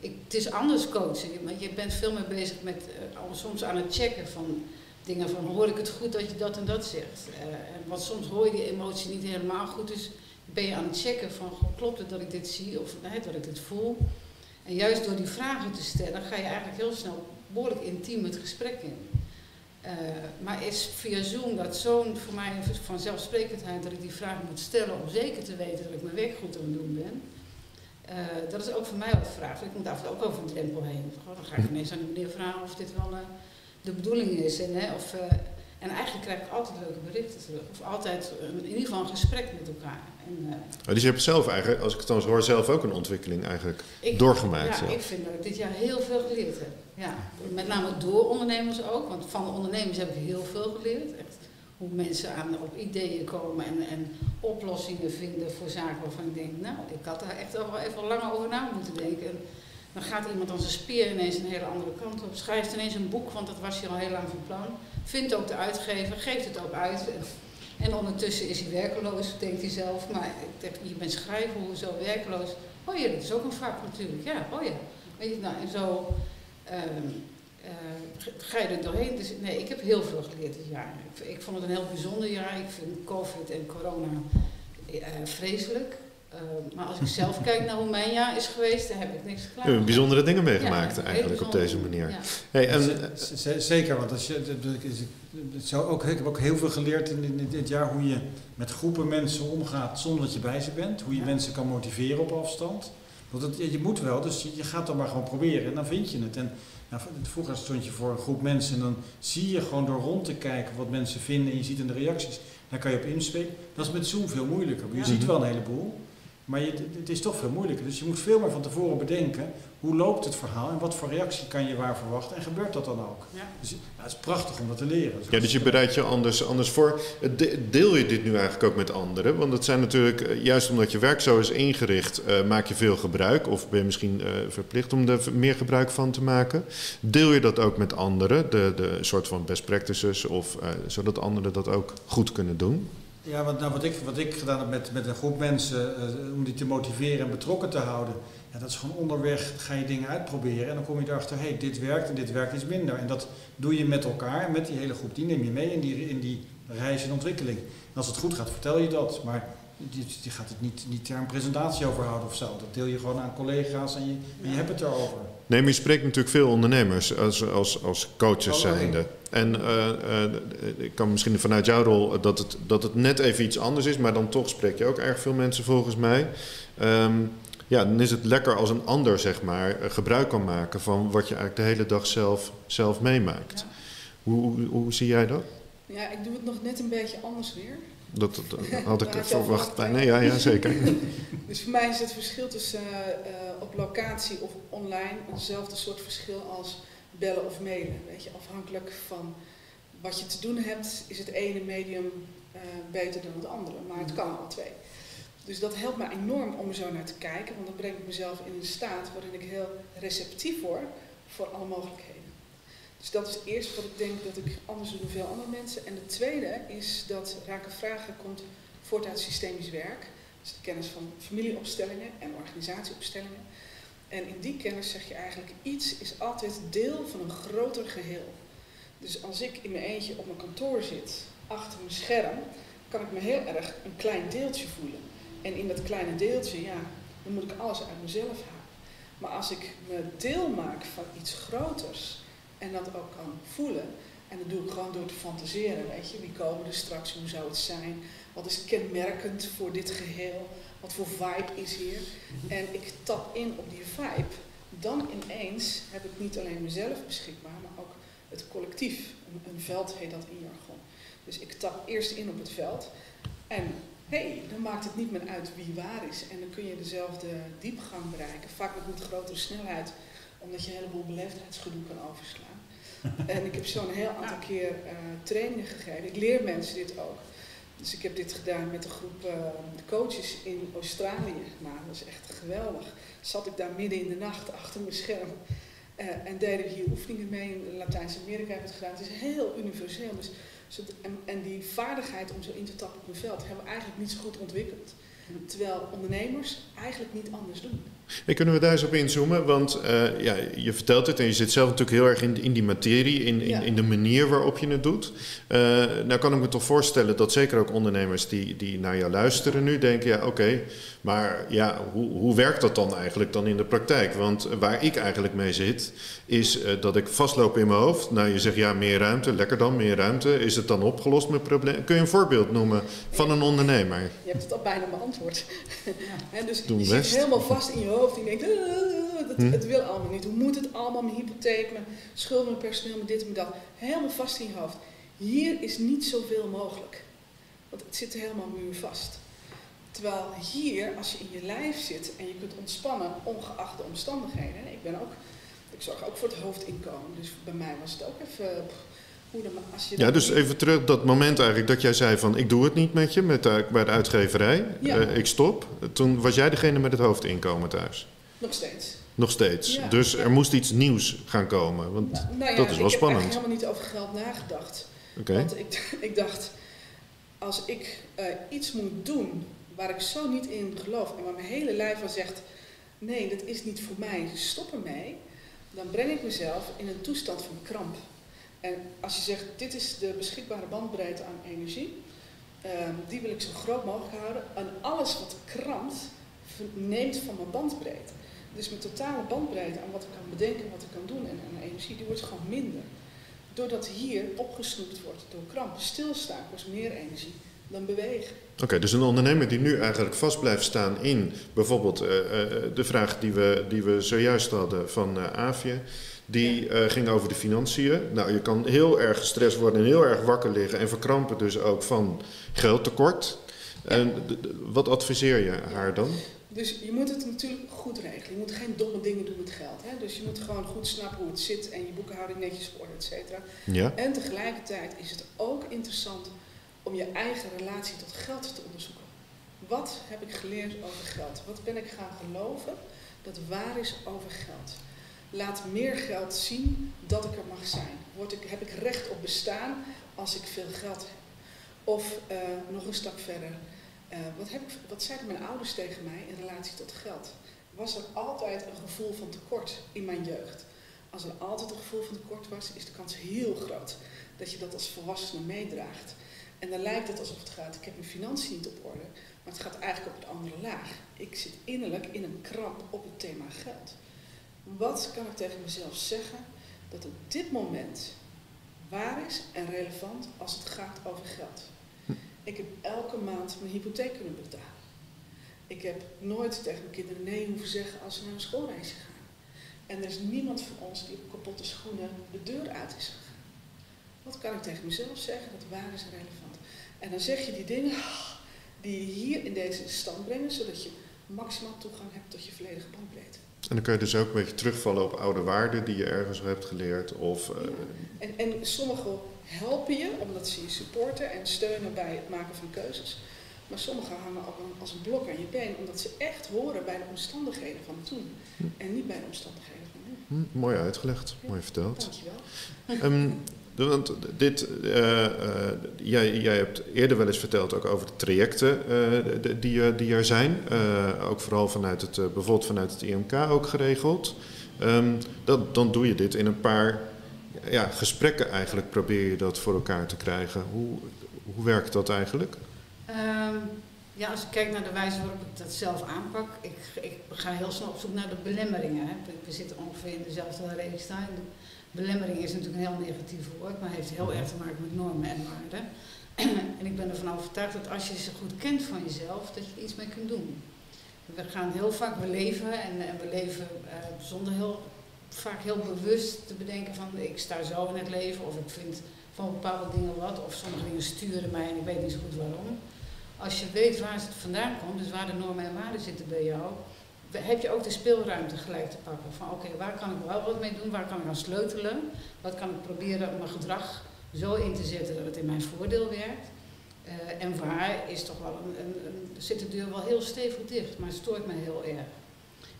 Ik, het is anders coachen, want je bent veel meer bezig met, eh, soms aan het checken van dingen van, hoor ik het goed dat je dat en dat zegt? Eh, want soms hoor je die emotie niet helemaal goed, dus ben je aan het checken van, klopt het dat ik dit zie of dat ik dit voel? En juist door die vragen te stellen, ga je eigenlijk heel snel behoorlijk intiem het gesprek in. Eh, maar is via Zoom dat zo'n voor mij vanzelfsprekendheid dat ik die vraag moet stellen om zeker te weten dat ik mijn werk goed aan het doen ben. Eh, dat is ook voor mij wat vraag. Ik moet toe ook over een drempel heen. Dan ga ik ineens aan de meneer vragen of dit wel de bedoeling is. En, hè, of, eh, en eigenlijk krijg ik altijd leuke berichten terug. Of altijd in ieder geval een gesprek met elkaar. En, eh, Oh, dus je hebt zelf eigenlijk, als ik het dan hoor, zelf ook een ontwikkeling eigenlijk ik, doorgemaakt. Ja, zelf. ik vind dat ik dit jaar heel veel geleerd heb. Ja, met name door ondernemers ook, want van de ondernemers heb ik heel veel geleerd. Echt hoe mensen aan, op ideeën komen en, en oplossingen vinden voor zaken waarvan ik denk, nou, ik had daar echt al wel even langer over na moeten denken. En dan gaat iemand als een speer ineens een hele andere kant op, schrijft ineens een boek, want dat was je al heel lang van plan. Vindt ook de uitgever, geeft het ook uit. En ondertussen is hij werkeloos, denkt hij zelf. Maar ik denk, je bent schrijver, hoezo werkeloos? Oh ja, dat is ook een vak natuurlijk. Ja, oh ja. Weet je, nou, en zo ehm, eh, ga je er doorheen. Dus nee, ik heb heel veel geleerd dit jaar. Ik, ik vond het een heel bijzonder jaar. Ik vind COVID en corona eh, vreselijk. Uh, maar als ik zelf kijk naar hoe mijn jaar is geweest, dan heb ik niks klaar. Ja, bijzondere dingen meegemaakt Ja, eigenlijk op deze manier. Ja. Hey, en, Z- z- Zeker, want als je, het zou ook, ik heb ook heel veel geleerd in, in dit jaar hoe je met groepen mensen omgaat zonder dat je bij ze bent. Hoe je Ja. mensen kan motiveren op afstand. Want het, je moet wel, dus je, je gaat dan maar gewoon proberen en dan vind je het. En nou, vroeger stond je voor een groep mensen en dan zie je gewoon door rond te kijken wat mensen vinden en je ziet in de reacties. Daar kan je op inspelen. Dat is met Zoom veel moeilijker. Je Ja. ziet wel een heleboel, maar je, het is toch veel moeilijker. Dus je moet veel meer van tevoren bedenken hoe loopt het verhaal en wat voor reactie kan je waar verwachten en gebeurt dat dan ook. Ja. Dus ja, het is prachtig om dat te leren. ja, dus je bereidt je anders, anders voor. De- Deel je dit nu eigenlijk ook met anderen? Want het zijn natuurlijk, eh, juist omdat je werk zo is ingericht, eh, maak je veel gebruik. Of ben je misschien eh, verplicht om er meer gebruik van te maken. Deel je dat ook met anderen, de, de soort van best practices, of, eh, zodat anderen dat ook goed kunnen doen? Ja, wat, nou, wat, ik, wat ik gedaan heb met, met een groep mensen, eh, om die te motiveren en betrokken te houden. Ja, dat is gewoon onderweg, ga je dingen uitproberen en dan kom je erachter, hé, hey, dit werkt en dit werkt iets minder. En dat doe je met elkaar, met die hele groep, die neem je mee in die, in die reis en ontwikkeling. En als het goed gaat, vertel je dat, maar je, je gaat het niet, niet ter een presentatie over houden of zo. Dat deel je gewoon aan collega's en je, en je hebt het erover. Nee, maar je spreekt natuurlijk veel ondernemers als, als, als coaches Oh, zijnde. En eh, eh, ik kan misschien vanuit jouw rol dat het, dat het net even iets anders is, maar dan toch spreek je ook erg veel mensen volgens mij. Ehm, ja, dan is het lekker als een ander, zeg maar, eh, gebruik kan maken van wat je eigenlijk de hele dag zelf, zelf meemaakt. Ja. Hoe, hoe, hoe zie jij dat? Ja, ik doe het nog net een beetje anders weer. Dat, dat, dat had ik verwacht. verwacht, Nee, ja, ja, zeker. Dus voor mij is het verschil tussen eh, op locatie of online eenzelfde soort verschil als bellen of mailen. Weet je, afhankelijk van wat je te doen hebt, is het ene medium eh, beter dan het andere. Maar het kan alle twee. Dus dat helpt me enorm om er zo naar te kijken, want dan breng ik mezelf in een staat waarin ik heel receptief word voor alle mogelijkheden. Dus dat is het eerste wat ik denk dat ik anders doe dan veel andere mensen. En het tweede is dat Raken Vragen komt voort uit systemisch werk. Dus de kennis van familieopstellingen en organisatieopstellingen. En in die kennis zeg je eigenlijk, iets is altijd deel van een groter geheel. Dus als ik in mijn eentje op mijn kantoor zit, achter mijn scherm, kan ik me heel erg een klein deeltje voelen. En in dat kleine deeltje, ja, dan moet ik alles uit mezelf halen. Maar als ik me deel maak van iets groters en dat ook kan voelen, en dat doe ik gewoon door te fantaseren, weet je, wie komen er straks, hoe zou het zijn, wat is kenmerkend voor dit geheel, wat voor vibe is hier. En ik tap in op die vibe, dan ineens heb ik niet alleen mezelf beschikbaar, maar ook het collectief. Een, veld heet dat in jargon. Dus ik tap eerst in op het veld en hé, hey, dan maakt het niet meer uit wie waar is. En dan kun je dezelfde diepgang bereiken, vaak met een grotere snelheid, omdat je een heleboel beleefdheidsgedoe kan overslaan. En ik heb zo'n heel aantal keer eh, trainingen gegeven. Ik leer mensen dit ook. Dus ik heb dit gedaan met een groep eh, coaches in Australië. Nou, dat is echt geweldig. Zat ik daar midden in de nacht achter mijn scherm. eh, en deden we hier oefeningen mee. In Latijns-Amerika hebben we het gedaan. Het is heel universeel. Dus, en, en die vaardigheid om zo in te tappen op een veld hebben we eigenlijk niet zo goed ontwikkeld. Terwijl ondernemers eigenlijk niet anders doen. Kunnen we daar eens op inzoomen? Want eh, ja, je vertelt het en je zit zelf natuurlijk heel erg in, in die materie, in, in, Ja. in de manier waarop je het doet. Eh, nou kan ik me toch voorstellen dat zeker ook ondernemers die, die naar jou luisteren nu denken, ja oké, maar ja, hoe, hoe werkt dat dan eigenlijk dan in de praktijk? Want waar ik eigenlijk mee zit, is eh, dat ik vastloop in mijn hoofd. Nou, je zegt ja, meer ruimte, lekker dan, meer ruimte. Is het dan opgelost met probleem? Kun je een voorbeeld noemen van een ondernemer? Je hebt het al bijna beantwoord. Dus Doe je best. zit helemaal vast in je hoofd je denkt, "Eh, dat, Hm. het wil allemaal niet. Hoe moet het allemaal? Mijn hypotheek, mijn schulden, mijn personeel, mijn dit en mijn dat. Helemaal vast in je hoofd. Hier is niet zoveel mogelijk. Want het zit helemaal muurvast. Terwijl hier, als je in je lijf zit en je kunt ontspannen, ongeacht de omstandigheden. Ik ben ook, ik zorg ook voor het hoofdinkomen. Dus bij mij was het ook even, pff, als je Ja, dus niet- even terug dat moment eigenlijk dat jij zei van ik doe het niet met je met de, bij de uitgeverij. Ja. Eh, ik stop. Toen was jij degene met het hoofdinkomen thuis. Nog steeds. Nog steeds. Ja. Dus er moest iets nieuws gaan komen. Want, Nou, nou ja, dat is wel ik heb spannend. helemaal niet over geld nagedacht. oké. Want ik, ik dacht, als ik eh, iets moet doen waar ik zo niet in geloof en waar mijn hele lijf van zegt, nee, dat is niet voor mij, stop ermee, dan breng ik mezelf in een toestand van kramp. En als je zegt, dit is de beschikbare bandbreedte aan energie, ehm, die wil ik zo groot mogelijk houden. En alles wat krampt, neemt van mijn bandbreedte. Dus mijn totale bandbreedte aan wat ik kan bedenken, wat ik kan doen en aan energie, die wordt gewoon minder. Doordat hier opgesnoept wordt door kramp. Stilstaan kost meer energie dan bewegen. Oké, dus een ondernemer die nu eigenlijk vast blijft staan in bijvoorbeeld uh, uh, de vraag die we, die we zojuist hadden van uh. Die uh, ging over de financiën. Nou, je kan heel erg gestrest worden en heel erg wakker liggen en verkrampen dus ook van geldtekort. En wat adviseer je haar dan? Dus je moet het natuurlijk goed regelen. Je moet geen domme dingen doen met geld. Hè? Dus je moet gewoon goed snappen hoe het zit en je boekhouding netjes op orde, et cetera. Ja. En tegelijkertijd is het ook interessant om je eigen relatie tot geld te onderzoeken. Wat heb ik geleerd over geld? Wat ben ik gaan geloven dat waar is over geld? Laat meer geld zien dat ik er mag zijn. Word ik, heb ik recht op bestaan als ik veel geld heb? Of uh, nog een stap verder. Uh, wat, heb ik, wat zeiden mijn ouders tegen mij in relatie tot geld? Was er altijd een gevoel van tekort in mijn jeugd? Als er altijd een gevoel van tekort was, is de kans heel groot dat je dat als volwassene meedraagt. En dan lijkt het alsof het gaat, ik heb mijn financiën niet op orde, maar het gaat eigenlijk op het andere laag. Ik zit innerlijk in een kramp op het thema geld. Wat kan ik tegen mezelf zeggen dat op dit moment waar is en relevant als het gaat over geld? Ik heb elke maand mijn hypotheek kunnen betalen. Ik heb nooit tegen mijn kinderen nee hoeven zeggen als ze naar een schoolreisje gaan. En er is niemand van ons die op kapotte schoenen de deur uit is gegaan. Wat kan ik tegen mezelf zeggen dat waar is en relevant? En dan zeg je die dingen die je hier in deze stand brengen, zodat je maximaal toegang hebt tot je volledige bandbreedte. En dan kun je dus ook een beetje terugvallen op oude waarden die je ergens hebt geleerd. Of, uh... ja. en, en sommige helpen je omdat ze je supporten en steunen bij het maken van keuzes. Maar sommige hangen ook als een blok aan je been, omdat ze echt horen bij de omstandigheden van toen. Hm. En niet bij de omstandigheden van nu. Hm, mooi uitgelegd, ja. mooi verteld. Dankjewel. Um, want dit, uh, uh, jij, jij hebt eerder wel eens verteld ook over de trajecten uh, die, die er zijn. ook vooral vanuit het, bijvoorbeeld vanuit het IMK ook geregeld. Um, dan, dan doe je dit in een paar ja, gesprekken eigenlijk probeer je dat voor elkaar te krijgen. Hoe, hoe werkt dat eigenlijk? Um, ja, als ik kijk naar de wijze waarop ik dat zelf aanpak, ik, ik ga heel snel op zoek naar de belemmeringen. Hè. We zitten ongeveer in dezelfde daar. Belemmering is natuurlijk een heel negatief woord, maar heeft heel erg te maken met normen en waarden. en ik ben ervan overtuigd dat als je ze goed kent van jezelf, dat je er iets mee kunt doen. We gaan heel vaak, we leven en, en we leven uh, zonder heel vaak heel bewust te bedenken van ik sta zo in het leven of ik vind van bepaalde dingen wat of sommige dingen sturen mij en ik weet niet zo goed waarom. Als je weet waar het vandaan komt, dus waar de normen en waarden zitten bij jou, heb je ook de speelruimte gelijk te pakken. Van oké, waar kan ik wel wat mee doen, waar kan ik aan sleutelen, wat kan ik proberen om mijn gedrag zo in te zetten dat het in mijn voordeel werkt. Uh, en waar is toch wel een, een, zit de deur wel heel stevig dicht, maar het stoort me heel erg.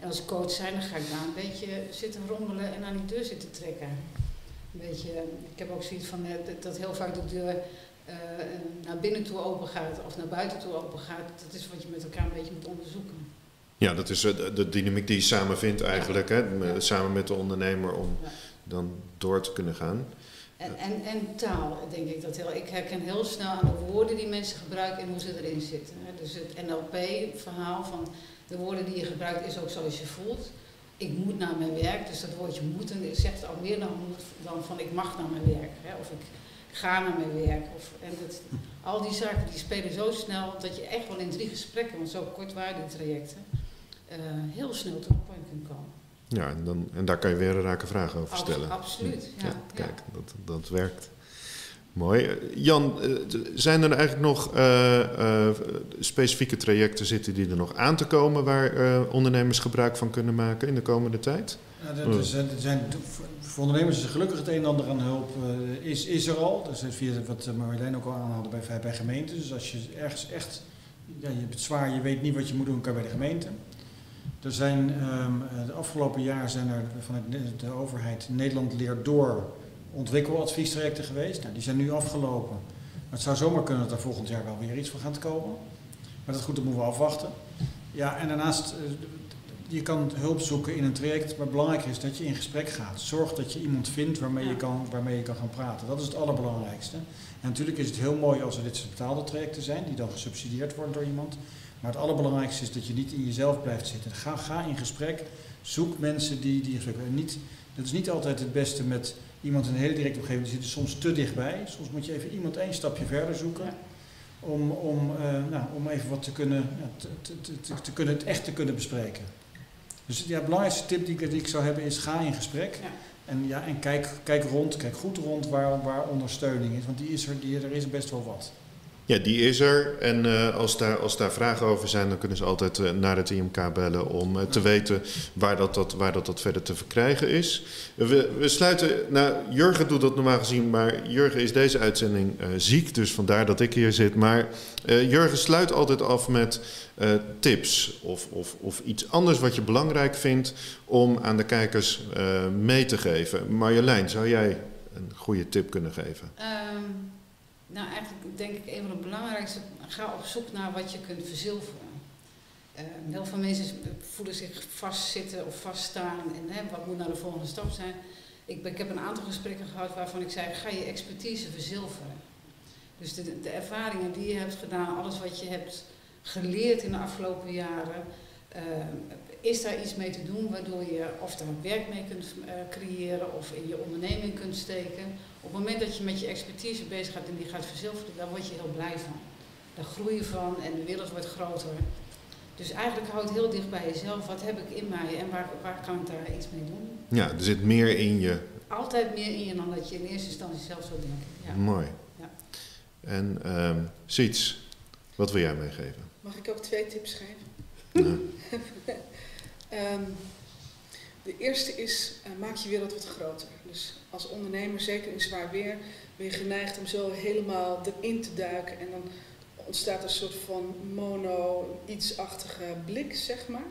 En als coach zijn, dan ga ik daar een beetje zitten rommelen en aan die deur zitten trekken. Een beetje, ik heb ook zoiets van uh, dat heel vaak de deur uh, naar binnen toe open gaat of naar buiten toe open gaat. Dat is wat je met elkaar een beetje moet onderzoeken. Ja, dat is de, de dynamiek die je samen vindt eigenlijk, hè? Samen met de ondernemer om dan door te kunnen gaan. En, en, en, taal, denk ik dat heel. Ik herken heel snel aan de woorden die mensen gebruiken en hoe ze erin zitten. Dus het NLP-verhaal van de woorden die je gebruikt is ook zoals je voelt. Ik moet naar mijn werk, dus dat woordje moeten zegt al meer dan, dan van ik mag naar mijn werk. Hè, of ik ga naar mijn werk. Of, en dat, al die zaken die spelen zo snel dat je echt wel in drie gesprekken, want zo kort waren die trajecten, heel snel tot een kunt komen. Ja, en, dan, en daar kan je weer een rake vragen over stellen. Absoluut, ja. ja kijk, Dat, dat werkt. Mooi. Jan, zijn er eigenlijk nog uh, uh, specifieke trajecten zitten die er nog aan te komen waar uh, ondernemers gebruik van kunnen maken in de komende tijd? Ja, er, er zijn, er zijn, voor ondernemers is gelukkig het een en ander aan hulp is, is er al. Dus via wat Marjolein ook al aanhaalde bij, bij gemeenten. Dus als je ergens echt, ja, je hebt het zwaar, je weet niet wat je moet doen, kan je bij de gemeente. Er zijn um, de afgelopen jaar zijn er vanuit de overheid Nederland leert door ontwikkeladviestrajecten geweest. Nou, die zijn nu afgelopen. het zou zomaar kunnen dat er volgend jaar wel weer iets van gaat komen. Maar dat is goed, dat moeten we afwachten. Ja, en daarnaast, eh, je kan hulp zoeken in een traject, maar belangrijk is dat je in gesprek gaat. Zorg dat je iemand vindt waarmee, je, kan, waarmee je kan gaan praten. Dat is het allerbelangrijkste. En natuurlijk is het heel mooi als er dit soort betaalde trajecten zijn, die dan gesubsidieerd worden door iemand. Maar het allerbelangrijkste is dat je niet in jezelf blijft zitten. Ga, ga in gesprek, zoek mensen die, die en niet, Dat is niet altijd het beste met iemand in een hele directe omgeving, die zit er soms te dichtbij. Soms moet je even iemand één stapje verder zoeken. Ja. Om, om, eh, nou, om even wat te kunnen, ja, te, te, te, te- te kunnen, het echt te kunnen bespreken. Dus ja, de belangrijkste tip die ik, die ik zou hebben is ga in gesprek. Ja. En, ja, en kijk, kijk rond, kijk goed rond waar, waar ondersteuning is. Want die is er, die, er is best wel wat. Ja, die is er. En eh, als, daar, als daar vragen over zijn, dan kunnen ze altijd eh, naar het IMK bellen om eh, te weten waar dat, dat, waar dat, dat verder te verkrijgen is. We, we sluiten. Nou, Jurgen doet dat normaal gezien, maar Jurgen is deze uitzending ziek, dus vandaar dat ik hier zit. Maar Jurgen sluit altijd af met tips of, of, of iets anders wat je belangrijk vindt om aan de kijkers mee te geven. Marjolein, zou jij een goede tip kunnen geven? Ehm, nou, eigenlijk denk ik een van de belangrijkste, ga op zoek naar wat je kunt verzilveren. Ehm, heel veel mensen voelen zich vastzitten of vaststaan en hè, wat moet nou de volgende stap zijn. Ik, ik heb een aantal gesprekken gehad waarvan ik zei, ga je expertise verzilveren. Dus de, de ervaringen die je hebt gedaan, alles wat je hebt geleerd in de afgelopen jaren, ehm, is daar iets mee te doen waardoor je of daar werk mee kunt eh, creëren of in je onderneming kunt steken. Op het moment dat je met je expertise bezig gaat en die gaat verzilveren, dan word je heel blij van. Daar groei je van en de wereld wordt groter. Dus eigenlijk houd heel dicht bij jezelf. Wat heb ik in mij en waar, waar kan ik daar iets mee doen? Ja, er zit meer in je. Altijd meer in je dan dat je in eerste instantie zelf zou denken. Ja. Mooi. Ja. En ehm Siets, wat wil jij meegeven? Mag ik ook twee tips geven? Nou, Ehm, de eerste is, eh, maak je wereld wat groter. Dus als ondernemer, zeker in zwaar weer, ben je geneigd om zo helemaal erin te duiken. En dan ontstaat een soort van mono, iets-achtige blik, zeg maar.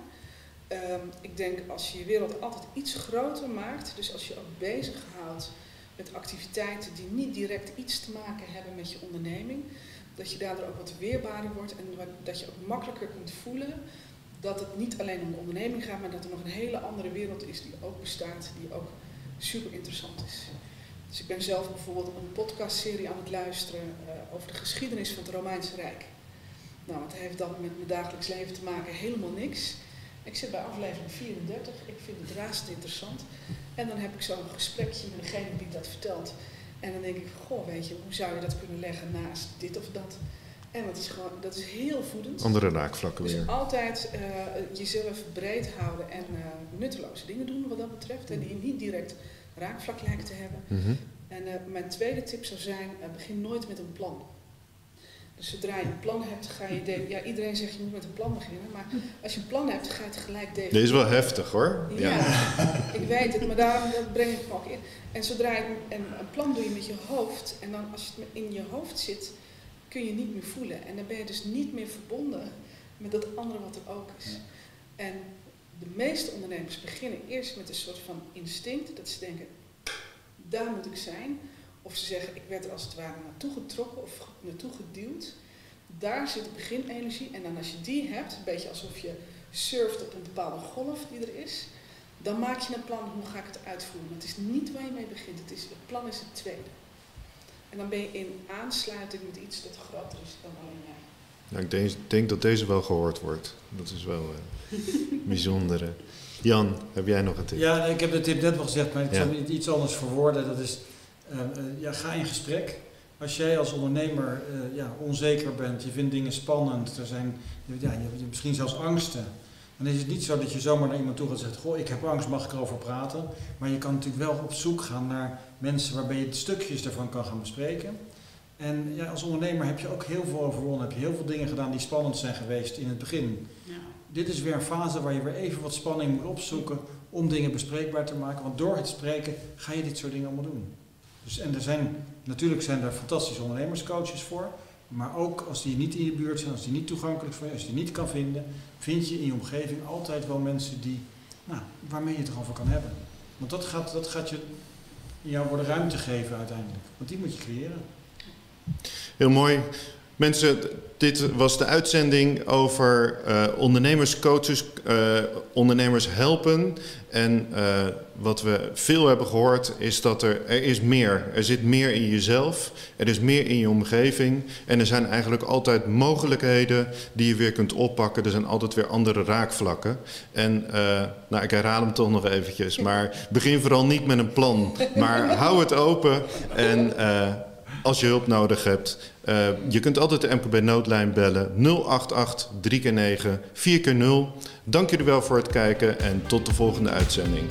Ehm, ik denk als je je wereld altijd iets groter maakt, dus als je ook bezighoudt met activiteiten die niet direct iets te maken hebben met je onderneming, dat je daardoor ook wat weerbaarder wordt en dat je ook makkelijker kunt voelen dat het niet alleen om de onderneming gaat, maar dat er nog een hele andere wereld is die ook bestaat, die ook super interessant is. Dus ik ben zelf bijvoorbeeld een podcastserie aan het luisteren eh, over de geschiedenis van het Romeinse Rijk. Nou, het heeft dan met mijn dagelijks leven te maken helemaal niks. Ik zit bij aflevering 34, ik vind het razend interessant. En dan heb ik zo'n gesprekje met degene die dat vertelt. En dan denk ik, goh, weet je, hoe zou je dat kunnen leggen naast dit of dat? En dat is gewoon, dat is heel voedend. andere raakvlakken Dus weer. altijd eh, jezelf breed houden en eh, nutteloze dingen doen wat dat betreft. En die niet direct raakvlak lijken te hebben. Mhm. En eh, mijn tweede tip zou zijn, begin nooit met een plan. Dus zodra je een plan hebt, ga je denken, ja iedereen zegt je moet met een plan beginnen. Maar als je een plan hebt, ga je het gelijk definiëren. Deze is wel heftig hoor. Ja, ik weet het, maar daarom breng ik hem ook in. En zodra je een, een plan doe je met je hoofd, en dan als het in je hoofd zit, kun je niet meer voelen. En dan ben je dus niet meer verbonden met dat andere wat er ook is. En de meeste ondernemers beginnen eerst met een soort van instinct, dat ze denken, daar moet ik zijn. Of ze zeggen, ik werd er als het ware naartoe getrokken of naartoe geduwd. Daar zit de beginenergie. En dan als je die hebt, een beetje alsof je surft op een bepaalde golf die er is, dan maak je een plan, hoe ga ik het uitvoeren? Het is niet waar je mee begint, het, is, het plan is het tweede. En dan ben je in aansluiting met iets dat groter is dan alleen jij. Nou, ik denk, denk dat deze wel gehoord wordt. Dat is wel eh bijzonder. hè. Jan, heb jij nog een tip? Ja, ik heb de tip net wel gezegd, maar ik Ja. zal het iets anders verwoorden. Dat is, eh, eh, ja, ga in gesprek. Als jij als ondernemer eh, ja, onzeker bent, je vindt dingen spannend, er zijn ja, je hebt misschien zelfs angsten. Dan is het niet zo dat je zomaar naar iemand toe gaat en zegt, goh, ik heb angst, mag ik erover praten? Maar je kan natuurlijk wel op zoek gaan naar mensen waarbij je stukjes daarvan kan gaan bespreken. En ja, als ondernemer heb je ook heel veel overwonnen, heb je heel veel dingen gedaan die spannend zijn geweest in het begin Ja. dit is weer een fase waar je weer even wat spanning moet opzoeken om dingen bespreekbaar te maken. Want door het spreken ga je dit soort dingen allemaal doen. Dus, en er zijn, natuurlijk zijn er fantastische ondernemerscoaches voor. Maar ook als die niet in je buurt zijn, als die niet toegankelijk zijn, als je die niet kan vinden, vind je in je omgeving altijd wel mensen die, nou, waarmee je het erover kan hebben. Want dat gaat, dat gaat je jou worden ruimte geven uiteindelijk. Want die moet je creëren. Heel mooi. Mensen, dit was de uitzending over uh, ondernemerscoaches, uh, ondernemers helpen. En uh, wat we veel hebben gehoord is dat er, er is meer. Er zit meer in jezelf, er is meer in je omgeving. En er zijn eigenlijk altijd mogelijkheden die je weer kunt oppakken. Er zijn altijd weer andere raakvlakken. En nou, ik herhaal hem toch nog eventjes. Maar begin vooral niet met een plan. Maar hou het open en als je hulp nodig hebt. Uh, je kunt altijd de MKB noodlijn bellen 088 3 9 4 0 Dank jullie wel voor het kijken en tot de volgende uitzending.